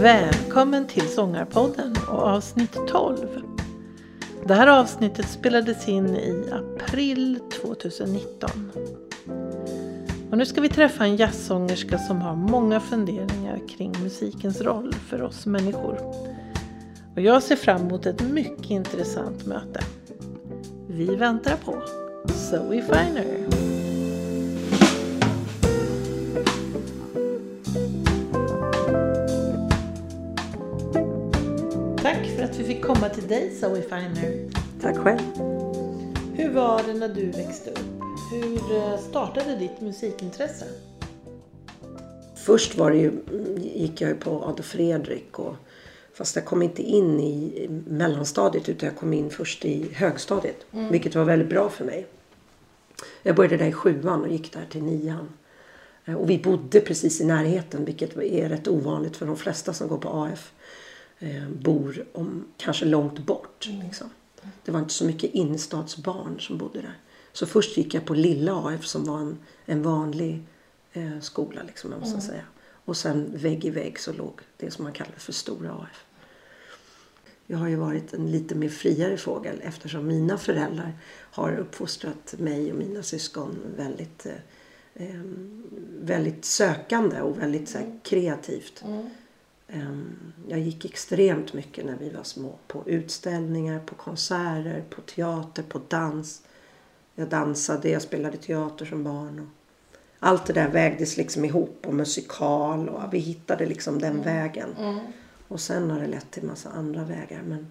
Välkommen till Sångarpodden och avsnitt 12. Det här avsnittet spelades in i april 2019. Och nu ska vi träffa en jazzsångerska som har många funderingar kring musikens roll för oss människor. Och jag ser fram emot ett mycket intressant möte. Vi väntar på Zoe Finer. Fick komma till dig Zoe Finer. Tack själv. Hur var det när du växte upp? Hur eh, startade ditt musikintresse? Först var det ju, gick jag på Adolf Fredrik och Fast jag kom inte in i mellanstadiet utan jag kom in först i högstadiet. Mm. Vilket var väldigt bra för mig. Jag började där i sjuan och gick där till nian. Eh, och vi bodde precis i närheten vilket är rätt ovanligt för de flesta som går på AF. Eh, bor om, kanske långt bort. Mm. Liksom. Det var inte så mycket innerstadsbarn som bodde där. Så först gick jag på lilla AF som var en, en vanlig eh, skola. Liksom, man måste mm. säga. Och sen vägg i vägg så låg det som man kallar för stora AF. Jag har ju varit en lite mer friare fågel eftersom mina föräldrar har uppfostrat mig och mina syskon väldigt, eh, väldigt sökande och väldigt så här, mm. kreativt. Mm. Um, jag gick extremt mycket när vi var små på utställningar, på konserter, på teater, på dans. Jag dansade, jag spelade teater som barn. Allt det där vägdes liksom ihop och musikal och vi hittade liksom den mm. vägen. Mm. Och sen har det lett till massa andra vägar. Men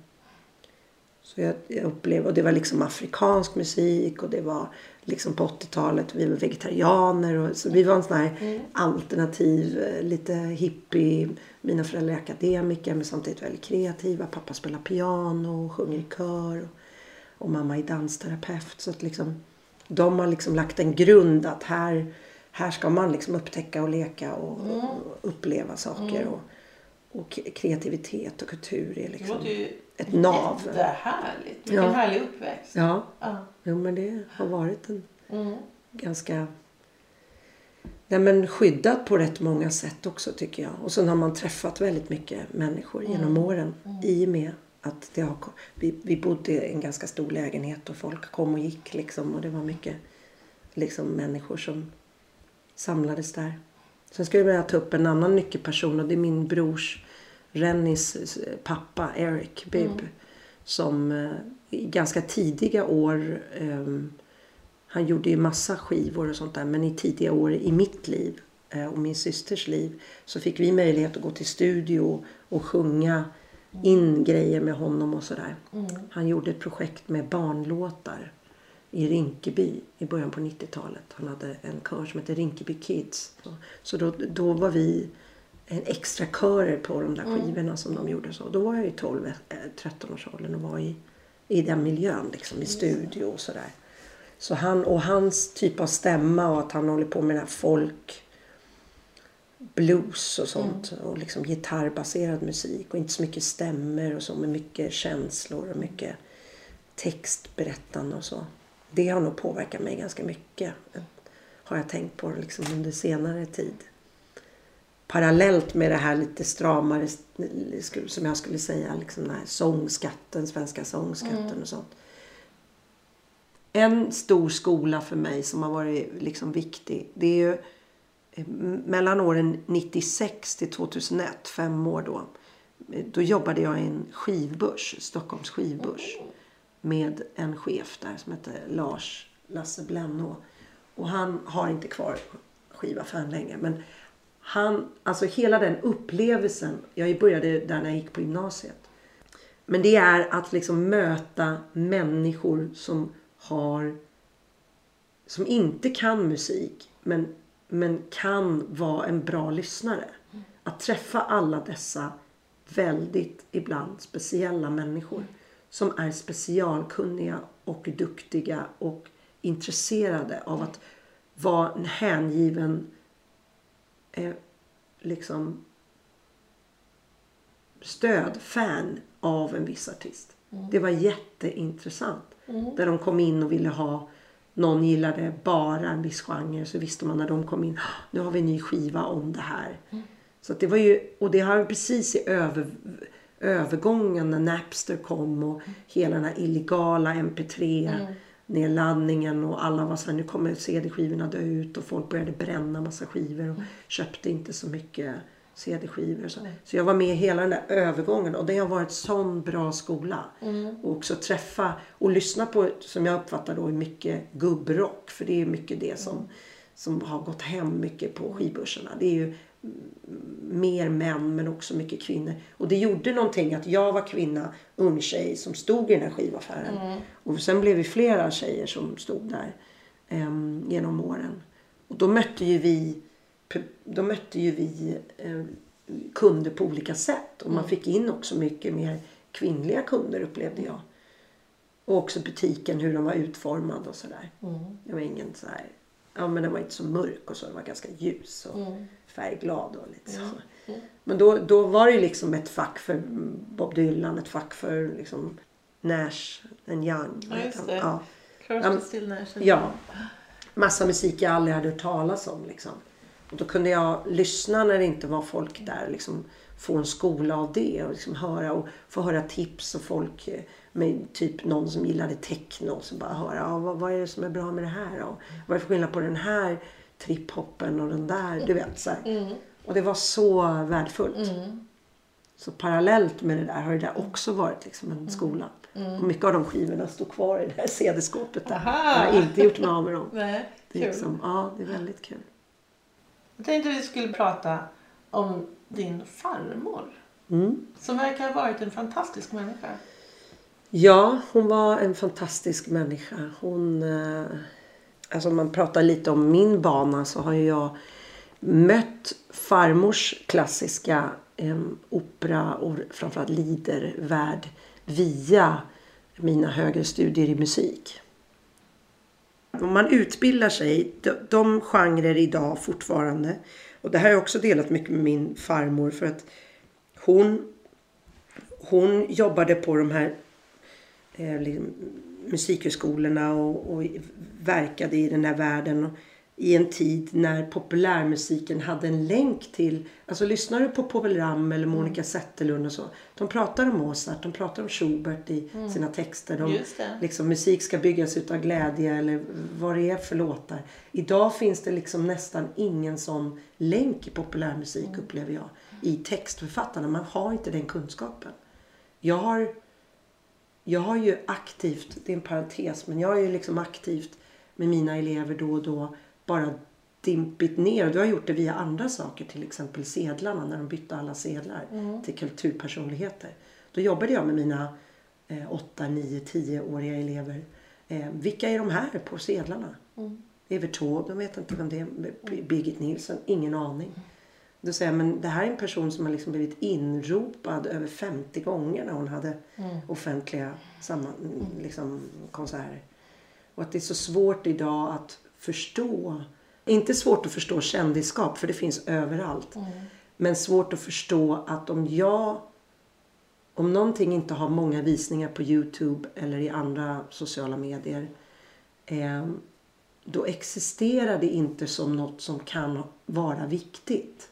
så jag, jag upplevde, och det var liksom afrikansk musik och det var liksom på 80-talet, vi var vegetarianer och så vi var en sån här mm. alternativ, eh, lite hippie. Mina föräldrar är akademiker men samtidigt väldigt kreativa. Pappa spelar piano och sjunger i kör. Och, och mamma är dansterapeut. Så att liksom, de har liksom lagt en grund att här, här ska man liksom upptäcka och leka och, mm. och uppleva saker. Mm. Och, och kreativitet och kultur är liksom ett nav. Det är härligt. Vilken ja. härlig uppväxt. Ja. ja. Jo, men det har varit en mm. ganska Nej, men skyddat på rätt många sätt också tycker jag. Och sen har man träffat väldigt mycket människor mm. genom åren. Mm. I och med att det har, vi, vi bodde i en ganska stor lägenhet och folk kom och gick liksom. Och det var mycket liksom, människor som samlades där. Sen skulle jag vilja ta upp en annan nyckelperson och det är min brors Rennys pappa Eric Bibb. Mm. Som eh, i ganska tidiga år um, han gjorde ju massa skivor och sånt där men i tidiga år i mitt liv uh, och min systers liv så fick vi möjlighet att gå till studio och sjunga in grejer med honom och sådär. Mm. Han gjorde ett projekt med barnlåtar i Rinkeby i början på 90-talet. Han hade en kör som hette Rinkeby Kids. Så då, då var vi en extra körer på de där mm. skivorna mm. som de gjorde. så. Då var jag i 12-13 eh, års åldern och var i, i den miljön liksom i studio och sådär. Så han och hans typ av stämma och att han håller på med den här folk blues och sånt mm. och liksom gitarrbaserad musik och inte så mycket stämmer och så med mycket känslor och mycket textberättande och så. Det har nog påverkat mig ganska mycket. Har jag tänkt på liksom under senare tid parallellt med det här lite stramare som jag skulle säga liksom den här sångskatten, svenska sångskatten mm. och sånt. En stor skola för mig som har varit liksom viktig det är ju eh, mellan åren 96 till 2001, fem år då. Då jobbade jag i en skivbörs, Stockholms skivbörs. Med en chef där som hette Lars Lasse Blenno. Och han har inte kvar skivaffären längre. Men han, alltså hela den upplevelsen. Jag började där när jag gick på gymnasiet. Men det är att liksom möta människor som har som inte kan musik men, men kan vara en bra lyssnare. Att träffa alla dessa väldigt ibland speciella människor som är specialkunniga och duktiga och intresserade av att vara en hängiven eh, liksom stöd, fan av en viss artist. Mm. Det var jätteintressant. Mm. Där de kom in och ville ha någon gillade bara en viss genre så visste man när de kom in nu har vi en ny skiva om det här. Mm. Så det var ju, och det har precis i över, övergången när Napster kom och hela den här illegala MP3 nedladdningen och alla var så här, nu kommer CD-skivorna dö ut och folk började bränna massa skivor och köpte inte så mycket CD-skivor. Så. så jag var med hela den där övergången och det har varit sån bra skola. Och också träffa och lyssna på, som jag uppfattar då, mycket gubbrock. För det är mycket det som, som har gått hem mycket på skivbörserna. Det är ju mer män men också mycket kvinnor. Och det gjorde någonting att jag var kvinna, ung tjej som stod i den här skivaffären. Och sen blev vi flera tjejer som stod där em, genom åren. Och då mötte ju vi, då mötte ju vi em, kunder på olika sätt. Och man fick in också mycket mer kvinnliga kunder upplevde jag. Och också butiken, hur den var utformad och sådär. Det var ingen så här, ja men den var inte så mörk och så, den var ganska ljus och färgglad och lite så. Men då, då var det ju liksom ett fack för Bob Dylan, ett fack för liksom Nash and Young. Ja, just det. Ja. Crosby, Still, Nash Ja. Massa musik jag aldrig hade hört talas om. Liksom. Och då kunde jag lyssna när det inte var folk där. Liksom, få en skola av det och liksom höra och få höra tips och folk eh, med typ någon som gillade techno. Så bara höra ja, vad, vad är det som är bra med det här? Och vad är det för skillnad på den här triphoppen och den där? Du vet så här. Och det var så värdefullt. Så parallellt med det där har det där också varit liksom en skola. Och mycket av de skivorna står kvar i det här CD-skåpet där. Jag har inte gjort mig av med dem. Nej, Det är, liksom, ja, det är väldigt kul. Jag tänkte vi skulle prata om din farmor. Mm. Som verkar ha varit en fantastisk människa. Ja, hon var en fantastisk människa. Hon, eh, alltså om man pratar lite om min bana så har ju jag mött farmors klassiska eh, opera och framförallt lidervärld via mina högre studier i musik. Om man utbildar sig, de, de genrer idag fortfarande. Och det här har jag också delat mycket med min farmor för att hon, hon jobbade på de här eh, liksom, musikhögskolorna och, och verkade i den här världen. I en tid när populärmusiken hade en länk till... Alltså lyssnar du på Povel Ramel eller Monica Zetterlund och så. De pratar om Mozart, de pratar om Schubert i sina texter. De, liksom, musik ska byggas utav glädje eller vad det är för låtar. Idag finns det liksom nästan ingen sån länk i populärmusik upplever jag. I textförfattarna. Man har inte den kunskapen. Jag har jag har ju aktivt, det är en parentes, men jag har ju liksom aktivt med mina elever då och då bara dimpit ner. Du har gjort det via andra saker, till exempel sedlarna, när de bytte alla sedlar till kulturpersonligheter. Då jobbade jag med mina eh, 8, 9, 10-åriga elever. Eh, vilka är de här på sedlarna? Evert Taube, de vet inte vem det är. Birgit Nilsson, ingen aning. Då säger jag, men det här är en person som har liksom blivit inropad över 50 gånger när hon hade offentliga samman, liksom, konserter. Och att det är så svårt idag att förstå. Inte svårt att förstå kändisskap, för det finns överallt. Men svårt att förstå att om jag om någonting inte har många visningar på Youtube eller i andra sociala medier eh, då existerar det inte som något som kan vara viktigt.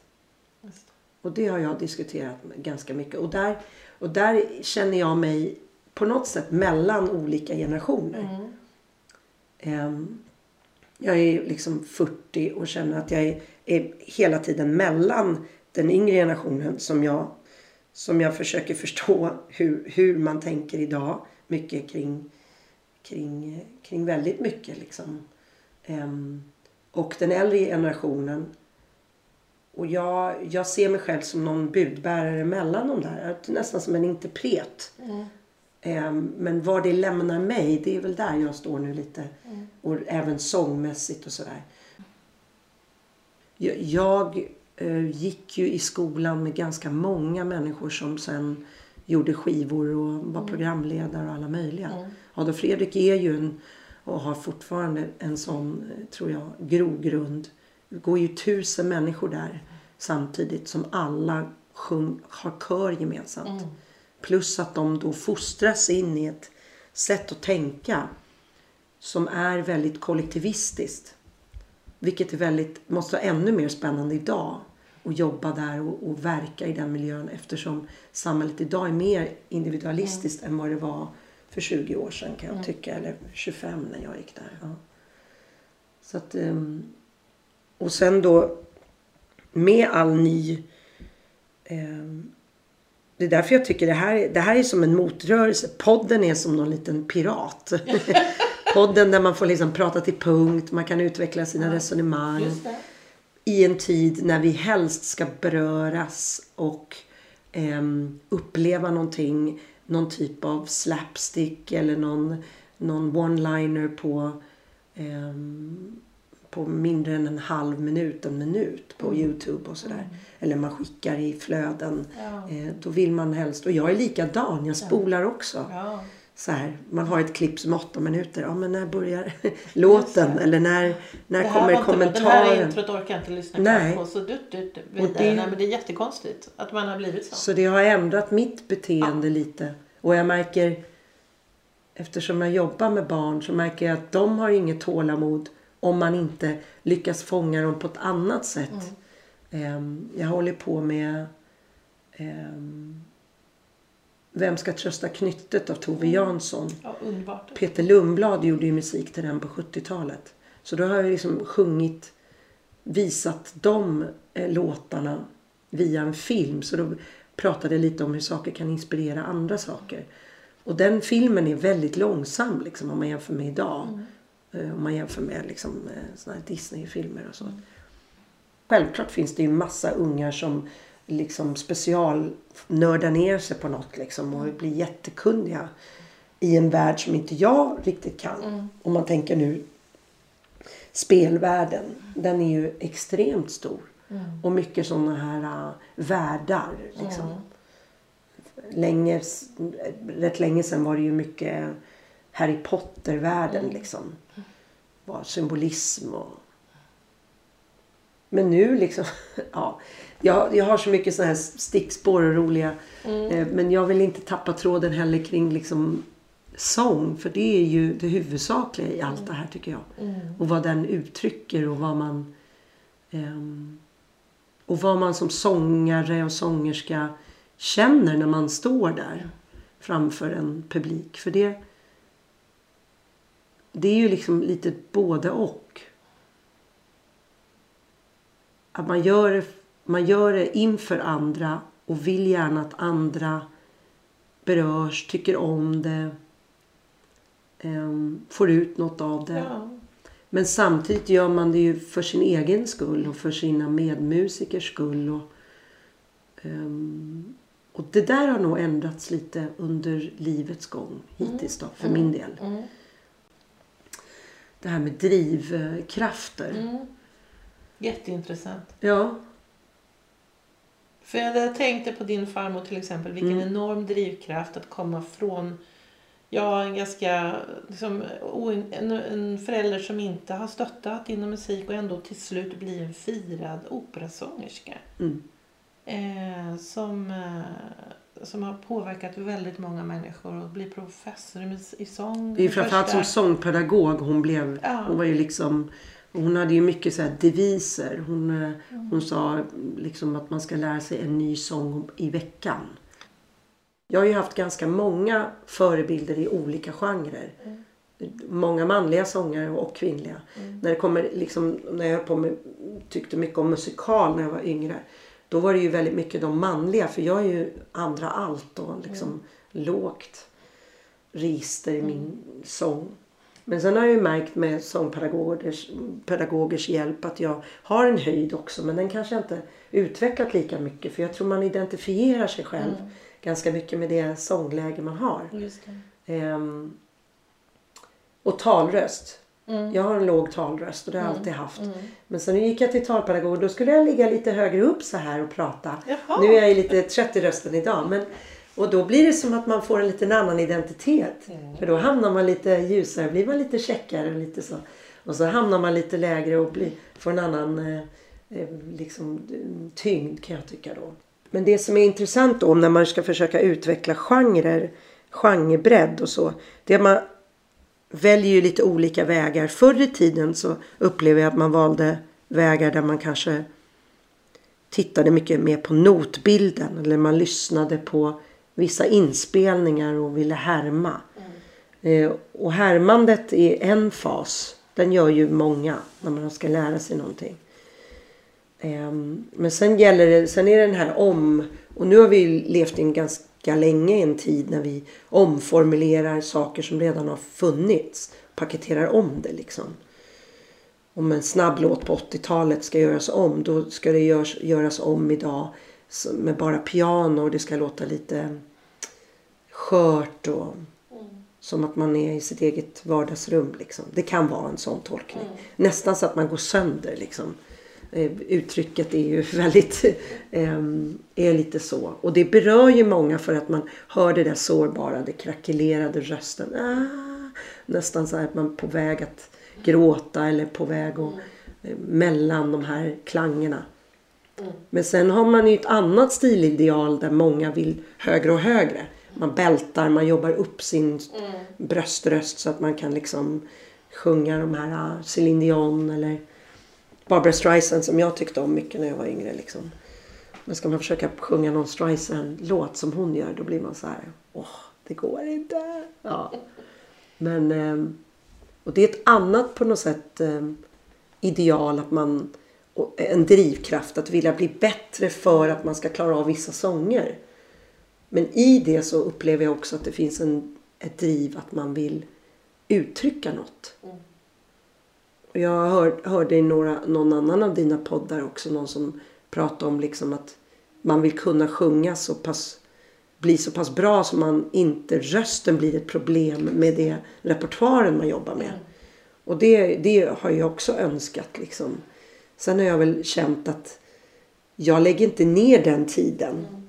Och det har jag diskuterat ganska mycket. Och där, och där känner jag mig på något sätt mellan olika generationer. Ehm, jag är liksom 40 och känner att jag är, är hela tiden mellan den yngre generationen som jag, som jag försöker förstå hur, hur man tänker idag. Mycket kring, kring, kring väldigt mycket liksom. Ehm, och den äldre generationen och jag, jag ser mig själv som någon budbärare mellan de där. Nästan som en interpret. Ehm, men var det lämnar mig, det är väl där jag står nu lite. Och även sångmässigt och sådär. Jag, jag eh, gick ju i skolan med ganska många människor som sen gjorde skivor och var programledare och alla möjliga. Adolf Fredrik är ju en, och har fortfarande en sån, eh, tror jag, grogrund. Går ju tusen människor där samtidigt som alla sjung, har kör gemensamt. Plus att de då fostras in i ett sätt att tänka som är väldigt kollektivistiskt. Vilket är väldigt, måste vara ännu mer spännande idag. och jobba där och, och verka i den miljön eftersom samhället idag är mer individualistiskt än vad det var för 20 år sedan kan jag tycka. Eller 25 när jag gick där. Ja. Så att, ehm, och sen då med all ny... ehm, det är därför jag tycker det här, det här är som en motrörelse. Podden är som någon liten pirat. Podden där man får liksom prata till punkt, man kan utveckla sina resonemang Just det. i en tid när vi helst ska beröras och ehm, uppleva någonting. Någon typ av slapstick eller någon, någon one-liner på, ehm, på mindre än en halv minut, en minut på Youtube och sådär. Eller man skickar i flöden. Ja. Eh, då vill man helst, och jag är likadan, jag spolar också. Ja. Så här, man har ett klipp som är åtta minuter. Ja men när börjar låten? Eller när, när Det kommer inte, kommentaren? Det här introt orkar jag inte lyssna Nej. på. Så du, du, du, Och det- Nej, men det är jättekonstigt att man har blivit så. Så det har ändrat mitt beteende lite. Och jag märker, eftersom jag jobbar med barn så märker jag att de har inget tålamod om man inte lyckas fånga dem på ett annat sätt. Ehm, jag håller på med ehm, Vem ska trösta knyttet av Tove Jansson. Ja, underbart. Peter Lundblad gjorde ju musik till den på 70-talet. Så då har jag liksom sjungit, visat de eh, låtarna via en film. Så då pratade jag lite om hur saker kan inspirera andra saker. Och den filmen är väldigt långsam liksom, om man jämför med idag. Eh, Om man jämför med liksom, eh, såna Disney-filmer och så. Självklart finns det ju massa ungar som liksom specialnördar ner sig på något liksom och blir jättekunniga i en värld som inte jag riktigt kan. Om man tänker nu spelvärlden. Den är ju extremt stor. Och mycket sådana här uh, världar. Liksom. Länge, rätt länge sedan var det ju mycket Harry Potter-världen liksom. Var symbolism och men nu liksom, ja. Jag, jag har så mycket sådana här stickspår och roliga. Eh, men jag vill inte tappa tråden heller kring liksom sång. För det är ju det huvudsakliga i allt det här tycker jag. Och vad den uttrycker och vad man... ehm, och vad man som sångare och sångerska känner när man står där framför en publik. För det... Det är ju liksom lite både och att man gör, det, man gör det inför andra och vill gärna att andra berörs, tycker om det, ehm, får ut något av det. Ja. Men samtidigt gör man det ju för sin egen skull och för sina medmusikers skull. Och, ehm, och det där har nog ändrats lite under livets gång hittills då, för min del. Mm. Det här med drivkrafter. Mm. Jätteintressant. Ja, För jag tänkte på din farmor till exempel. Vilken Mm. enorm drivkraft att komma från Ja, en ganska liksom, en, en förälder som inte har stöttat inom musik och ändå till slut bli en firad operasångerska. Mm. Eh, som, eh, som har påverkat väldigt många människor och bli professor i, sång. Det är framförallt som sångpedagog hon blev. Ja. Hon var ju liksom hon hade ju mycket så deviser. Hon, eh, Mm. hon sa liksom att man ska lära sig en ny sång i veckan. Jag har ju haft ganska många förebilder i olika genrer. Mm. Många manliga sångare och kvinnliga. När det kommer liksom, när jag på med, tyckte mycket om musikal när jag var yngre. Då var det ju väldigt mycket de manliga för jag är ju andra allt och liksom lågt register i min sång. Men sen har jag ju märkt med sångpedagogers pedagogers hjälp att jag har en höjd också men den kanske inte utvecklat lika mycket för jag tror man identifierar sig själv ganska mycket med det sångläge man har. Ehm, och talröst. Mm. Jag har en låg talröst och det har jag alltid haft. Men sen gick jag till talpedagog och då skulle jag ligga lite högre upp så här och prata. Jaha. Nu är jag lite trött i rösten idag. Men, och då blir det som att man får en liten annan identitet. För då hamnar man lite ljusare, blir man lite checkare och lite så. Och så hamnar man lite lägre och blir, får en annan eh, eh, liksom, tyngd kan jag tycka då. Men det som är intressant då när man ska försöka utveckla genrer, genrebredd och så. Det man väljer ju lite olika vägar. Förr i tiden så upplever jag att man valde vägar där man kanske tittade mycket mer på notbilden. Eller man lyssnade på vissa inspelningar och ville härma. Eh, och härmandet är en fas. Den gör ju många när man ska lära sig någonting. Ehm, men sen gäller det, sen är det den här om. Och nu har vi levt in ganska länge i en tid när vi omformulerar saker som redan har funnits. Paketerar om det liksom. Om en snabb låt på 80-talet ska göras om. Då ska det görs, göras om idag. Med bara piano och det ska låta lite skört och som att man är i sitt eget vardagsrum. Liksom. Det kan vara en sån tolkning. Mm. Nästan så att man går sönder. Liksom. Eh, uttrycket är ju väldigt, eh, är lite så. Och det berör ju många för att man hör det där sårbara, det krackelerade rösten. Ah, nästan så att man är på väg att gråta eller på väg att mm. mellan de här klangerna. Mm. Men sen har man ju ett annat stilideal där många vill högre och högre man bältar, man jobbar upp sin mm. bröströst så att man kan liksom sjunga de här uh, Céline Dion eller Barbara Streisand som jag tyckte om mycket när jag var yngre. Liksom. Men ska man försöka sjunga någon Streisand-låt som hon gör då blir man så här, åh, det går inte. Ja. Men, ehm, och det är ett annat på något sätt ehm, ideal att man, en drivkraft att vilja bli bättre för att man ska klara av vissa sånger. Men i det så upplever jag också att det finns en, ett driv att man vill uttrycka något. Och jag hör, hörde i några, någon annan av dina poddar också någon som pratade om liksom att man vill kunna sjunga så pass bli så pass bra så man inte rösten blir ett problem med det repertoaren man jobbar med. Mm. Och det, det har jag också önskat liksom. Sen har jag väl känt att jag lägger inte ner den tiden. Mm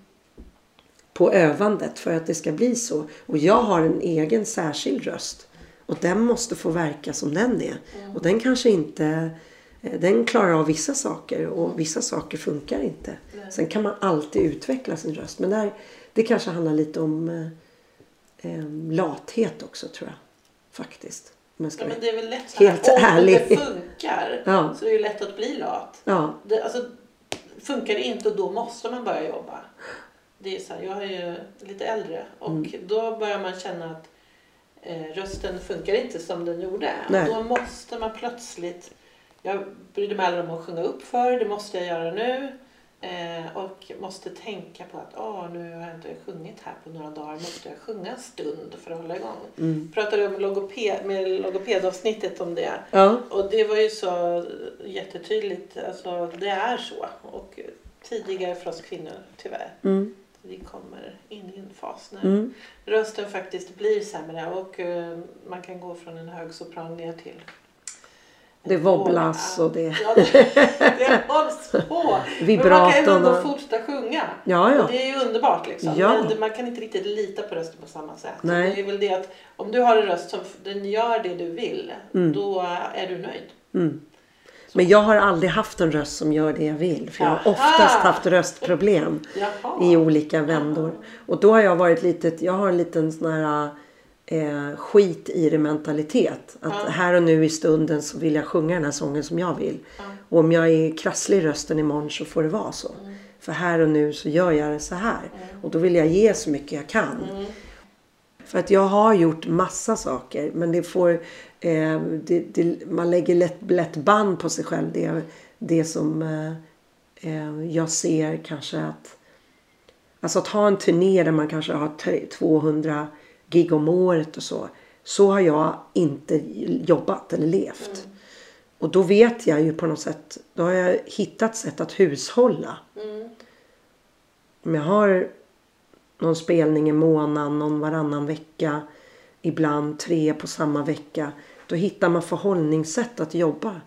på övandet för att det ska bli så. Och jag har en egen särskild röst. Och den måste få verka som den är. Och den kanske inte... Eh, den klarar av vissa saker och vissa saker funkar inte. Sen kan man alltid utveckla sin röst. Men där, det kanske handlar lite om eh, eh lathet också tror jag. Faktiskt. ja, men det är väl lätt helt om ärlig. det funkar ja. så är det lätt att bli lat. Ja. Det, alltså, funkar det inte och då måste man börja jobba det är så här, jag är ju lite äldre och mm. då börjar man känna att rösten funkar inte som den gjorde. Och då måste man plötsligt, jag brydde mig aldrig om att sjunga upp för det måste jag göra nu. Eh, och måste tänka på att oh, nu har jag inte sjungit här på några dagar. Måste jag sjunga en stund för att hålla igång? Mm. Pratade om logoped, med logopedavsnittet om det. Ja. Och det var ju så jättetydligt. Alltså, det är så. Och tidigare för oss kvinnor tyvärr. Mm vi kommer in i en fas när mm. rösten faktiskt blir sämre och uh, man kan gå från en hög sopran ner till det wobblas och det... Ja, det, det hålls på. Men man kan ju ändå fortsätta sjunga. Ja, ja. Och det är ju underbart liksom. Ja. Men man kan inte riktigt lita på rösten på samma sätt. Nej. Det är väl det att om du har en röst som den gör det du vill. Mm. Då är du nöjd. Mm. Men jag har aldrig haft en röst som gör det jag vill. För jag har oftast haft röstproblem i olika vändor. Och då har jag varit lite, jag har en liten sån här eh, skit i det mentalitet. Att ja. här och nu i stunden så vill jag sjunga den här sången som jag vill. Ja. Och om jag är krasslig i rösten imorgon så får det vara så. Mm. För här och nu så gör jag det så här. Mm. Och då vill jag ge så mycket jag kan. Mm. För att jag har gjort massa saker men det får eh, det, det, man lägger lätt, lätt band på sig själv. Det, det som eh, eh jag ser kanske att Alltså att ha en turné där man kanske har 200 gig om året och så. Så har jag inte jobbat eller levt. Mm. Och då vet jag ju på något sätt. Då har jag hittat sätt att hushålla. Mm. Om jag har någon spelning i månaden, någon varannan vecka. Ibland tre på samma vecka. Då hittar man förhållningssätt att jobba.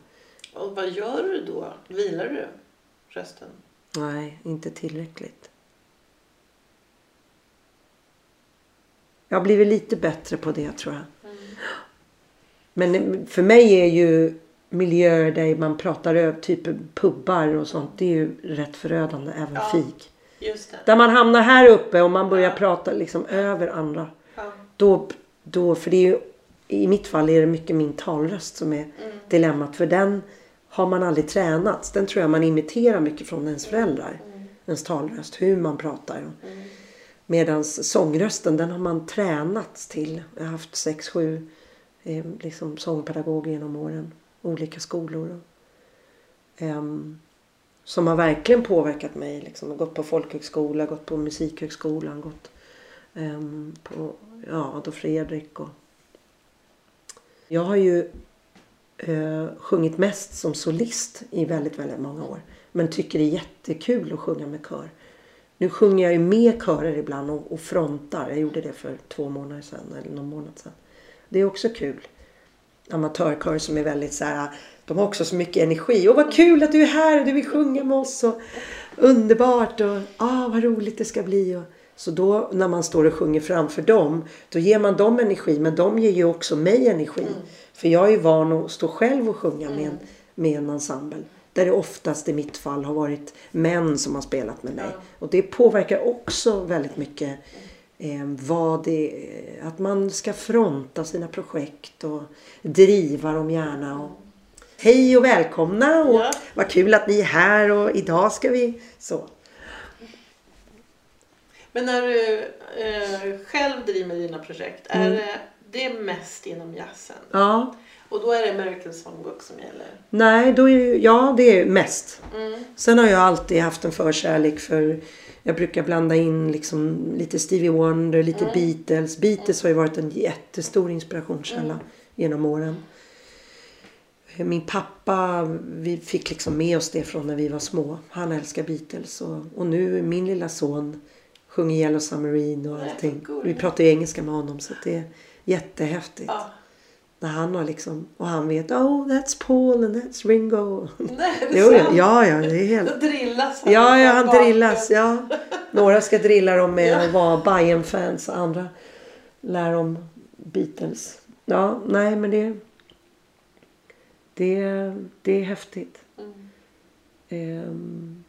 Och vad gör du då? Vilar du rösten? Nej, inte tillräckligt. Jag har blivit lite bättre på det tror jag. Mm. Men för mig är ju miljöer där man pratar över typ pubbar och sånt. Det är ju rätt förödande. Även ja, fik. Där man hamnar här uppe och man börjar ja. prata liksom över andra. Ja. Då, då, för det är ju i mitt fall är det mycket min talröst som är mm. dilemmat. För den har man aldrig tränat. Den tror jag man imiterar mycket från ens föräldrar. Mm. Ens talröst, hur man pratar. Mm. Medan sångrösten den har man tränats till. Jag har haft sex, sju eh, liksom sångpedagoger genom åren. Olika skolor. Um, som har verkligen påverkat mig. Liksom. Gått på folkhögskola, gått på musikhögskolan, gått um, på ja, Adolf Fredrik. Och... Jag har ju uh, sjungit mest som solist i väldigt, väldigt många år. Men tycker det är jättekul att sjunga med kör. Nu sjunger jag ju med körer ibland och, och frontar. Jag gjorde det för två månader sedan eller någon månad sedan. Det är också kul. Amatörkör som är väldigt så här de har också så mycket energi. Och vad kul att du är här och du vill sjunga med oss. Och underbart och ah, vad roligt det ska bli. Och, så då när man står och sjunger framför dem. Då ger man dem energi. Men de ger ju också mig energi. Mm. För jag är ju van att stå själv och sjunga med, en, mm. med en ensemble. Där det oftast i mitt fall har varit män som har spelat med mig. Ja. Och det påverkar också väldigt mycket eh, vad det, att man ska fronta sina projekt och driva dem gärna. Och, Hej och välkomna och ja. vad kul att ni är här och idag ska vi så. Men när du eh, själv driver dina projekt, mm. är det, det mest inom jazzen? Ja. Och då är det American Songbook som gäller? Nej, då är, ja det är mest. Mm. Sen har jag alltid haft en förkärlek för jag brukar blanda in liksom lite Stevie Wonder, lite mm. Beatles. Beatles har ju varit en jättestor inspirationskälla mm. genom åren. Min pappa, vi fick liksom med oss det från när vi var små. Han älskar Beatles och, och nu min lilla son sjunger Yellow Submarine och allting. Vi pratar ju engelska med honom så det är jättehäftigt. Ja. När han har liksom, och han vet oh that's Paul and that's Ringo. Nej, det jo, ja, ja, det är helt... Då drillas han. Ja, ja, han drillas. Ja. Några ska drilla dem med ja. att vara bayern fans andra lär dem Beatles. Ja, nej men det det, det är häftigt. Mm. Um,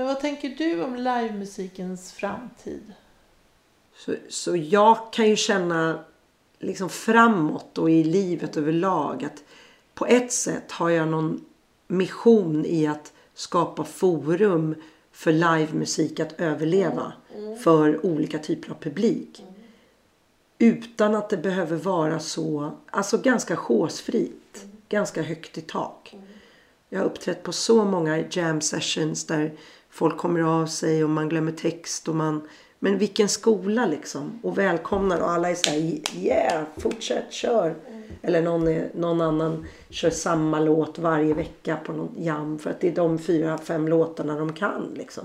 Men vad tänker du om livemusikens framtid? Så, så jag kan ju känna liksom framåt och i livet överlag att på ett sätt har jag någon mission i att skapa forum för livemusik att överleva mm. För olika typer av publik. Mm. Utan att det behöver vara så, alltså ganska chosefritt. Mm ganska högt i tak. Mm. Jag har uppträtt på så många jam sessions där folk kommer av sig och man glömmer text och man men vilken skola liksom. Och välkomnar och alla är så här yeah, fortsätt, kör. Mm. Eller någon, är, någon annan kör samma låt varje vecka på någon jam för att det är de fyra, fem låtarna de kan liksom.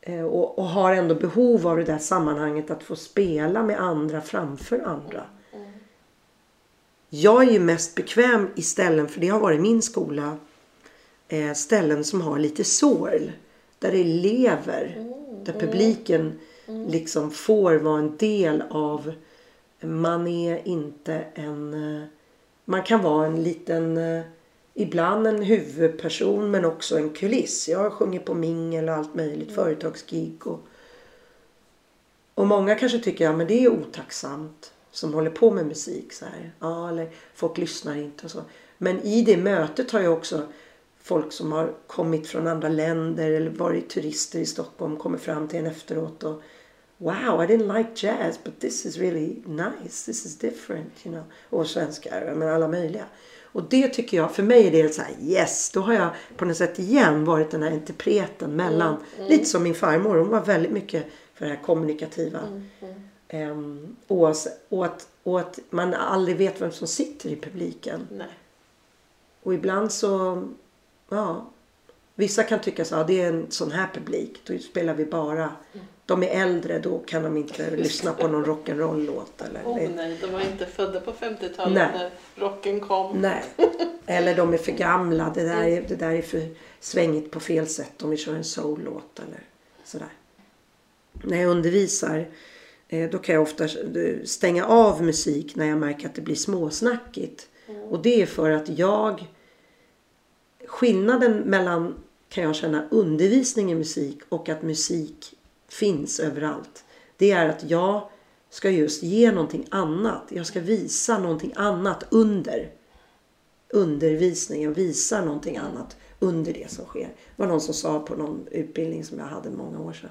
Eh, och, och, har ändå behov av det där sammanhanget att få spela med andra framför andra. Jag är ju mest bekväm i ställen, för det har varit min skola, eh, ställen som har lite sorl. Där det lever. Mm, där publiken mm. liksom får vara en del av. Man är inte en... Eh, man kan vara en liten... Eh, ibland en huvudperson men också en kuliss. Jag har sjungit på mingel och allt möjligt. Mm. Företagsgig och... Och många kanske tycker att ja, det är otacksamt som håller på med musik. Så här. Ja, eller folk lyssnar inte och så. Men i det mötet har jag också folk som har kommit från andra länder eller varit turister i Stockholm kommer fram till en efteråt och Wow, I didn't like jazz but this is really nice, this is different, you know. Och svenskar, men alla möjliga. Och det tycker jag, för mig är det så här, yes, då har jag på något sätt igen varit den här interpreten mellan, mm, mm. lite som min farmor, hon var väldigt mycket för det här kommunikativa. Mm. Um, och, och, att, och att man aldrig vet vem som sitter i publiken. Nej. Och ibland så, ja. Vissa kan tycka så, ja, det är en sån här publik. Då spelar vi bara. Mm. De är äldre, då kan de inte lyssna på någon rock'n'roll-låt. Eller, oh, nej, de var inte födda på 50-talet när rocken kom. Nej. Eller de är för gamla. Det där, är, det där är för svängigt på fel sätt om vi kör en soul-låt eller sådär. När jag undervisar Eh, då kan jag ofta eh, stänga av musik när jag märker att det blir småsnackigt. Mm. Och det är för att jag... Skillnaden mellan, kan jag känna, undervisning i musik och att musik finns överallt. Det är att jag ska just ge någonting annat. Jag ska visa någonting annat under. undervisning och visar någonting annat under det som sker. Det var någon som sa på någon utbildning som jag hade många år sedan.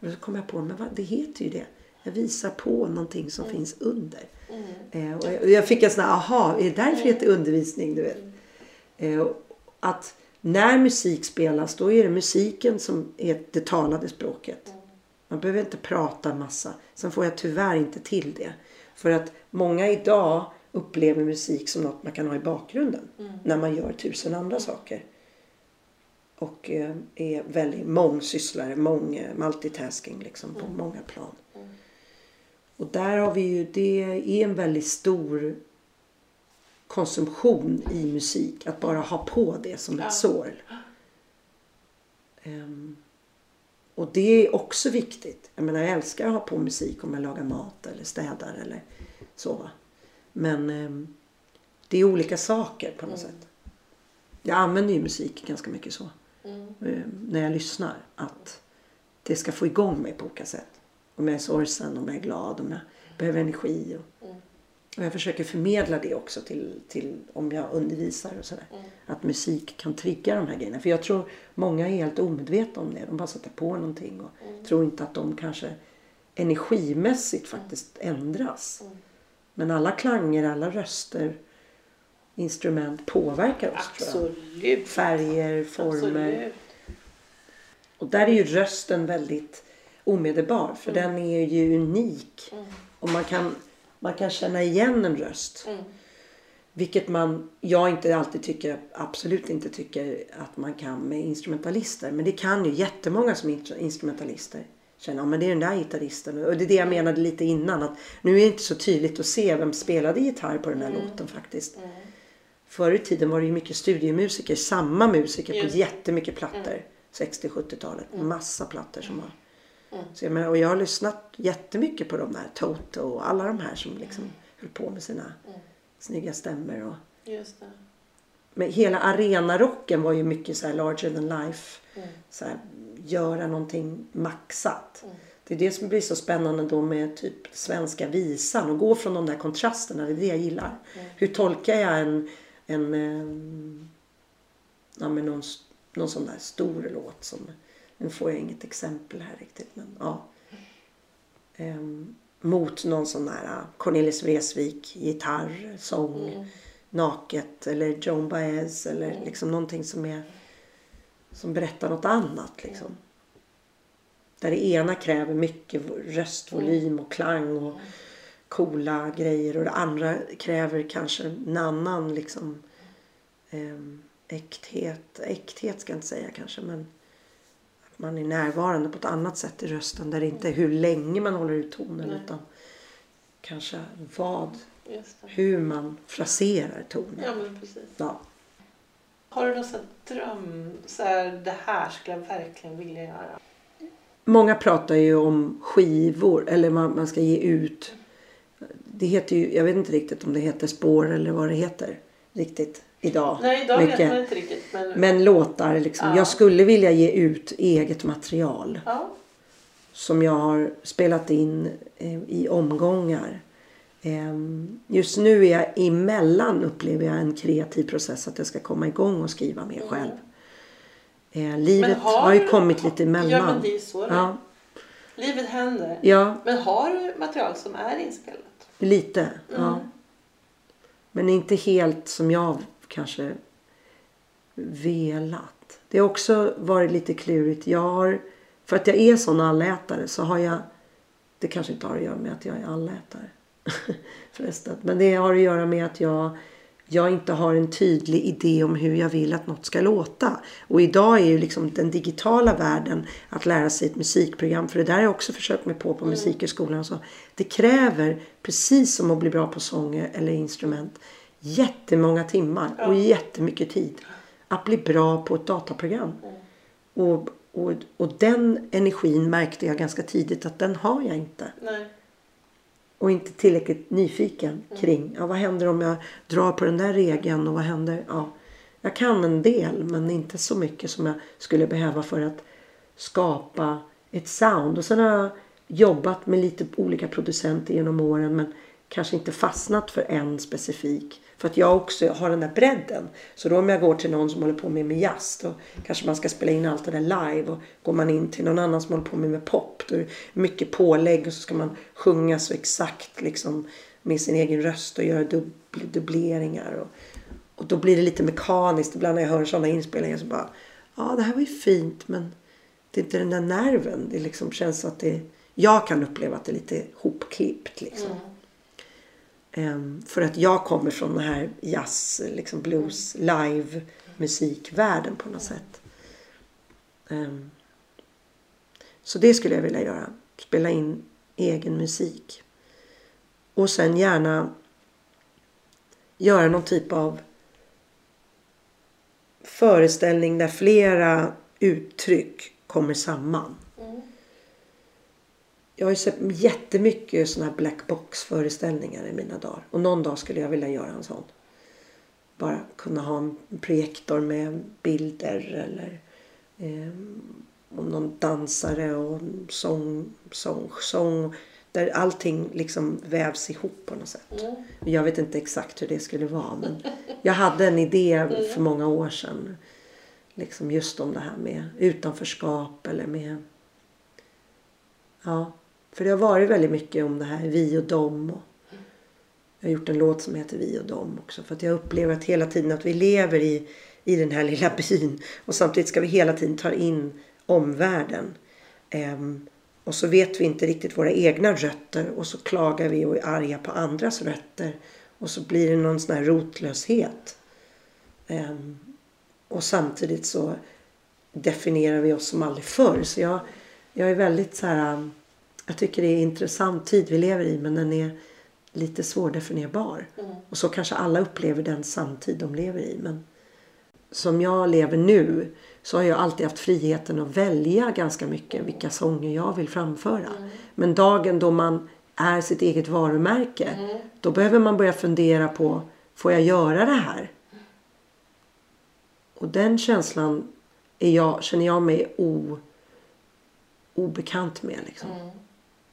Och då kom jag på, men vad, det heter ju det. Jag visar på någonting som mm. finns under. Mm. Eh, och jag, jag, fick en sån här, aha, är det därför det heter undervisning? Du vet. Eh, att när musik spelas då är det musiken som är det talade språket. Man behöver inte prata massa. Sen får jag tyvärr inte till det. För att många idag upplever musik som något man kan ha i bakgrunden. Mm. När man gör tusen andra saker. Och eh, är väldigt mångsysslare, mång, multitasking liksom på mm. många plan. Mm. Och där har vi ju, det är en väldigt stor konsumtion i musik. Att bara ha på det som ett sorl. Um, och det är också viktigt. Jag menar jag älskar att ha på musik om jag lagar mat eller städar eller så. Men um, det är olika saker på något mm. sätt. Jag använder ju musik ganska mycket så. Mm. Um, när jag lyssnar. Att det ska få igång mig på olika sätt. Om jag är sorgsen, om jag är glad, om jag behöver energi. Och, mm. Och jag försöker förmedla det också till, till om jag undervisar och sådär. Mm. Att musik kan trigga de här grejerna. För jag tror många är helt omedvetna om det. De bara sätter på någonting och mm. tror inte att de kanske energimässigt mm. faktiskt ändras. Mm. Men alla klanger, alla röster, instrument påverkar oss Absolut. Färger, former. Absolut. Och där är ju rösten väldigt omedelbar. För mm. den är ju unik. Mm. Och man kan man kan känna igen en röst. Mm. Vilket man, jag inte alltid tycker, absolut inte tycker att man kan med instrumentalister. Men det kan ju jättemånga som är instrumentalister. Känna, ja men det är den där gitarristen. Och det är det jag menade lite innan. Att nu är det inte så tydligt att se vem spelade gitarr på den här mm. låten faktiskt. Mm. Förr i tiden var det ju mycket studiemusiker, samma musiker Just. på jättemycket plattor. 60-70-talet. Mm. Massa plattor som var Mm. Så jag, menar, och jag har lyssnat jättemycket på de där Toto och alla de här som liksom mm. höll på med sina mm. snygga stämmor. Och, Just det. Men hela arenarocken var ju mycket så här larger than life. Mm. Så här, göra någonting maxat. Mm. Det är det som blir så spännande då med typ svenska visan och gå från de där kontrasterna. Det är det jag gillar. Mm. Hur tolkar jag en, en, en eh, ja, men någon, någon sån där stor låt som nu får jag inget exempel här riktigt. Men, ja. Ehm, mot någon sån där äh, Cornelis Vreeswijk gitarr, sång, mm. naket eller Joan Baez eller mm. liksom någonting som är som berättar något annat liksom. Mm. Där det ena kräver mycket röstvolym och klang och mm. coola grejer och det andra kräver kanske en annan liksom um, äkthet. Äkthet ska jag inte säga kanske men man är närvarande på ett annat sätt i rösten. Där det inte är hur länge man håller ut tonen Nej. utan kanske vad, hur man fraserar tonen. Ja, men precis. Ja. Har du någon sån dröm, så här, det här skulle jag verkligen vilja göra? Många pratar ju om skivor eller man, man ska ge ut. Det heter ju, jag vet inte riktigt om det heter spår eller vad det heter riktigt idag. Nej, idag mycket. vet man inte riktigt. Men, men låtar liksom. Ja. Jag skulle vilja ge ut eget material. Ja. Som jag har spelat in eh, i omgångar. Eh, just nu är jag emellan upplever jag en kreativ process att jag ska komma igång och skriva mer mm. själv. Eh, livet har, har, ju kommit lite emellan. Ja men det är så det. Ja. Livet händer. Ja. Men har du material som är inspelat? Lite, mm. ja. Men inte helt som jag kanske velat. Det har också varit lite klurigt. Jag har, för att jag är sån allätare så har jag, det kanske inte har att göra med att jag är allätare förresten. Men det har att göra med att jag, jag inte har en tydlig idé om hur jag vill att något ska låta. Och idag är ju liksom den digitala världen att lära sig ett musikprogram. För det där har jag också försökt mig på på mm. musikhögskolan. Så det kräver, precis som att bli bra på sång eller instrument, jättemånga timmar och jättemycket tid att bli bra på ett dataprogram. Och, och, och den energin märkte jag ganska tidigt att den har jag inte. Nej. Och inte tillräckligt nyfiken mm. kring. Ja, vad händer om jag drar på den där regeln och vad händer? Ja, jag kan en del men inte så mycket som jag skulle behöva för att skapa ett sound. Och sen har jag jobbat med lite olika producenter genom åren men kanske inte fastnat för en specifik. För att jag också har den där bredden. Så då om jag går till någon som håller på med, med jazz då kanske man ska spela in allt det där live. Och går man in till någon annan som håller på med, med pop då är det mycket pålägg och så ska man sjunga så exakt liksom med sin egen röst och göra dub dubbleringar. Och, och då blir det lite mekaniskt. Ibland när jag hör sådana inspelningar så bara ja det här var ju fint men det är inte den där nerven. Det liksom känns att det jag kan uppleva att det är lite hopklippt liksom. Mm. Ehm, för att jag kommer från den här jazz, liksom blues, live musikvärlden på något sätt. Ehm, så det skulle jag vilja göra. Spela in egen musik. Och sen gärna göra någon typ av föreställning där flera uttryck kommer samman. Jag har ju sett jättemycket sådana här black box föreställningar i mina dagar. Och någon dag skulle jag vilja göra en sån. Bara kunna ha en projektor med bilder eller eh, om någon dansare och sång, sång, sång. Där allting liksom vävs ihop på något sätt. Mm. Jag vet inte exakt hur det skulle vara men jag hade en idé mm. för många år sedan. Liksom just om det här med utanförskap eller med Ja, för det har varit väldigt mycket om det här vi och dem. Och jag har gjort en låt som heter Vi och dem också. För att jag upplever att hela tiden att vi lever i, i den här lilla byn. Och samtidigt ska vi hela tiden ta in omvärlden. Um, och så vet vi inte riktigt våra egna rötter och så klagar vi och är arga på andras rötter. Och så blir det någon sån här rotlöshet. Um, och samtidigt så definierar vi oss som aldrig förr. Så jag, jag är väldigt så här jag tycker det är en intressant tid vi lever i men den är lite svårdefinierbar. Mm. Och så kanske alla upplever den samtid de lever i. Men som jag lever nu så har jag alltid haft friheten att välja ganska mycket vilka sånger jag vill framföra. Mm. Men dagen då man är sitt eget varumärke mm. då behöver man börja fundera på får jag göra det här? Och den känslan är jag, känner jag mig o, obekant med. Liksom. Mm.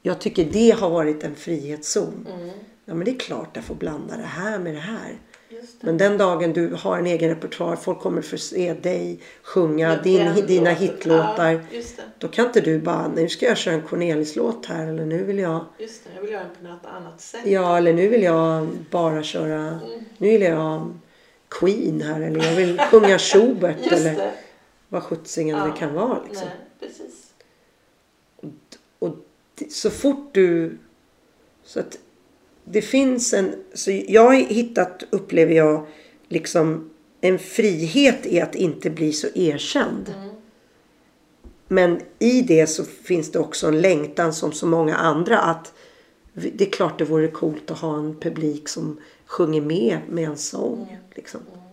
Jag tycker det har varit en frihetszon. Mm. Ja men det är klart jag får blanda det här med det här. Det. Men den dagen du har en egen repertoar, folk kommer få se dig sjunga din, dina hitlåtar. Ja, då kan inte du bara, nu ska jag köra en Cornelis-låt här eller nu vill jag... Just det, jag vill göra den på något annat sätt. Ja, eller nu vill jag bara köra, mm. nu vill jag Queen här eller jag vill sjunga Schubert eller vad sjuttsingen ja. det kan vara. Liksom. Nej, precis så fort du... Så att det finns en... Så jag har hittat, upplever jag, liksom en frihet i att inte bli så erkänd. Mm. Men i det så finns det också en längtan som så många andra att det är klart det vore coolt att ha en publik som sjunger med med en sång. Mm. Liksom. Mm.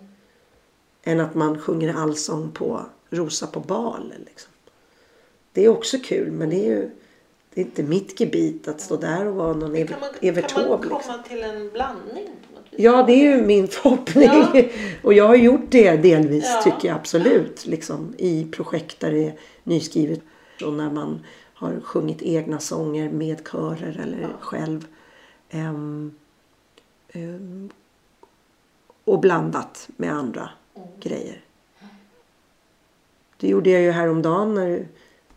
Än att man sjunger allsång på Rosa på bal. Liksom. Det är också kul men det är ju det är inte mitt gebit att stå där och vara någon Evert Taube. Kan man komma liksom. till en blandning? Ja, det är ju min förhoppning. Ja. och jag har gjort det delvis ja. tycker jag absolut. Liksom, I projekt där det är nyskrivet. Och när man har sjungit egna sånger med körer eller ja. själv. Um, um, och blandat med andra mm. grejer. Det gjorde jag ju häromdagen när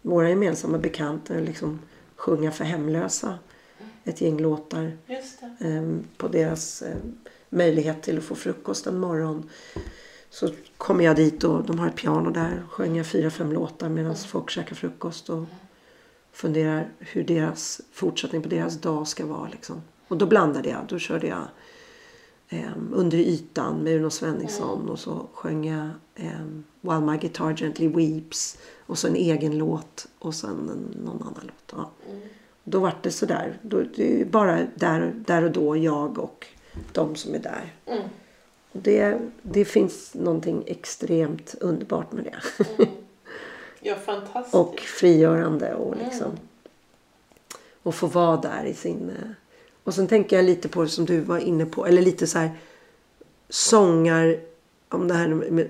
våra gemensamma bekanta liksom sjunga för hemlösa. Ett gäng låtar eh, på deras eh, möjlighet till att få frukost en morgon. Så kommer jag dit och de har ett piano där. Sjunger fyra, fem låtar medan mm. folk käkar frukost och funderar hur deras fortsättning på deras dag ska vara. Liksom. Och då blandade jag. Då körde jag eh, Under ytan med Uno Svenningsson mm. och så sjöng jag eh, While My Guitar Gently Weeps och så en egen låt och sen någon annan låt. Ja. Mm. Då vart det sådär. Då, det är bara där, där och då jag och de som är där. Mm. Det, det finns någonting extremt underbart med det. Mm. Ja, fantastiskt. och frigörande och mm. liksom. Och få vara där i sin... Och sen tänker jag lite på det som du var inne på. Eller lite så här sångar. Om det här med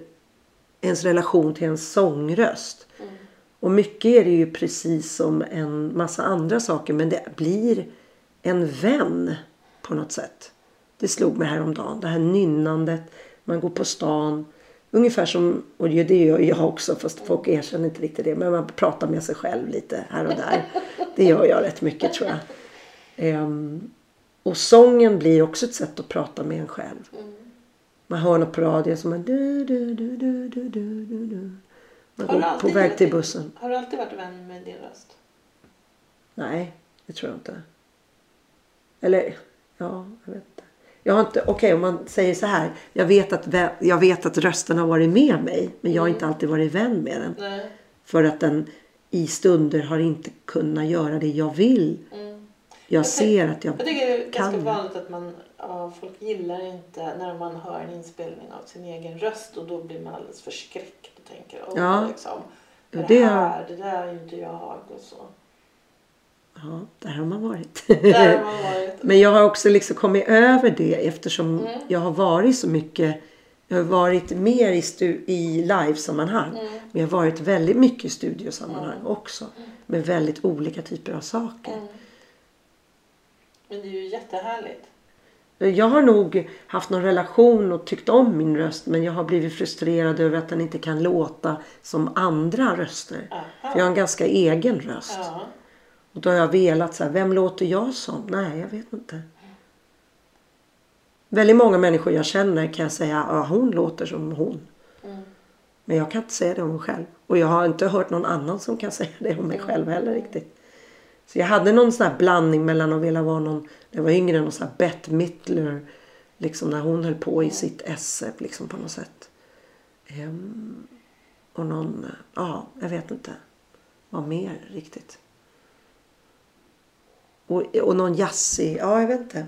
ens relation till en sångröst. Mm. Och mycket är det ju precis som en massa andra saker men det blir en vän på något sätt. Det slog mig häromdagen. Det här nynnandet. Man går på stan. Ungefär som, och det gör jag också fast folk erkänner inte riktigt det. Men man pratar med sig själv lite här och där. Det gör jag rätt mycket tror jag. Um, och sången blir också ett sätt att prata med en själv. Mm. Man hör något på radion som man du, du, du, du, du, du, du. Man går på väg till bussen. Har du alltid varit vän med din röst? Nej, det tror jag inte. Eller, ja, jag vet inte. Jag har inte, okej okay, om man säger så här. Jag vet, att, jag vet att rösten har varit med mig. Men jag har inte mm. alltid varit vän med den. Nej. För att den i stunder har inte kunnat göra det jag vill. Mm. Jag, jag ser att jag, jag kan. ganska vanligt att man, ja, folk gillar inte när man hör en inspelning av sin egen röst. Och då blir man alldeles förskräckt och tänker. Oh, ja. liksom, det, det, här, det där är ju inte jag. Och så. Ja, där har man varit. Där har man varit. Men jag har också liksom kommit över det eftersom mm. jag har varit så mycket jag har varit mer i, stu- i livesammanhang. Mm. Men jag har varit väldigt mycket i studiosammanhang mm. också. Med väldigt olika typer av saker. Mm. Men det är ju jättehärligt. Jag har nog haft någon relation och tyckt om min röst men jag har blivit frustrerad över att den inte kan låta som andra röster. Aha. För jag har en ganska egen röst. Ja. Och då har jag velat så här, vem låter jag som? Nej, jag vet inte. Väldigt många människor jag känner kan jag säga, ja hon låter som hon. Mm. Men jag kan inte säga det om mig själv. Och jag har inte hört någon annan som kan säga det om mig själv heller riktigt. Så jag hade någon sån här blandning mellan att vilja vara någon, när jag var yngre, någon sån här Bette Midler. Liksom när hon höll på i sitt esse liksom på något sätt. Um, och någon, ja, jag vet inte. Vad mer riktigt. Och, och någon jazzig, ja jag vet inte.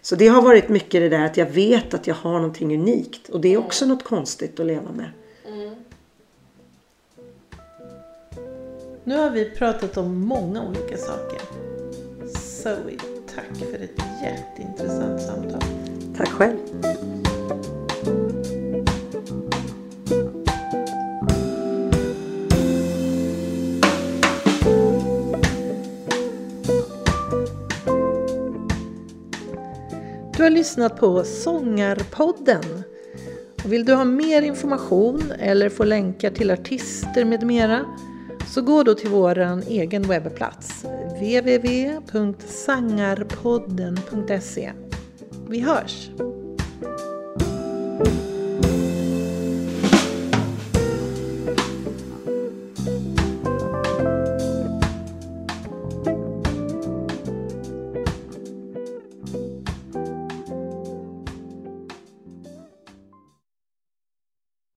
Så det har varit mycket det där att jag vet att jag har någonting unikt. Och det är också mm. något konstigt att leva med. Mm. Nu har vi pratat om många olika saker. Zoe, tack för ett jätteintressant samtal. Tack själv. Du har lyssnat på Sångarpodden. vill du ha mer information eller få länkar till artister med mera så gå då till vår egen webbplats www.sangarpodden.se. Vi hörs!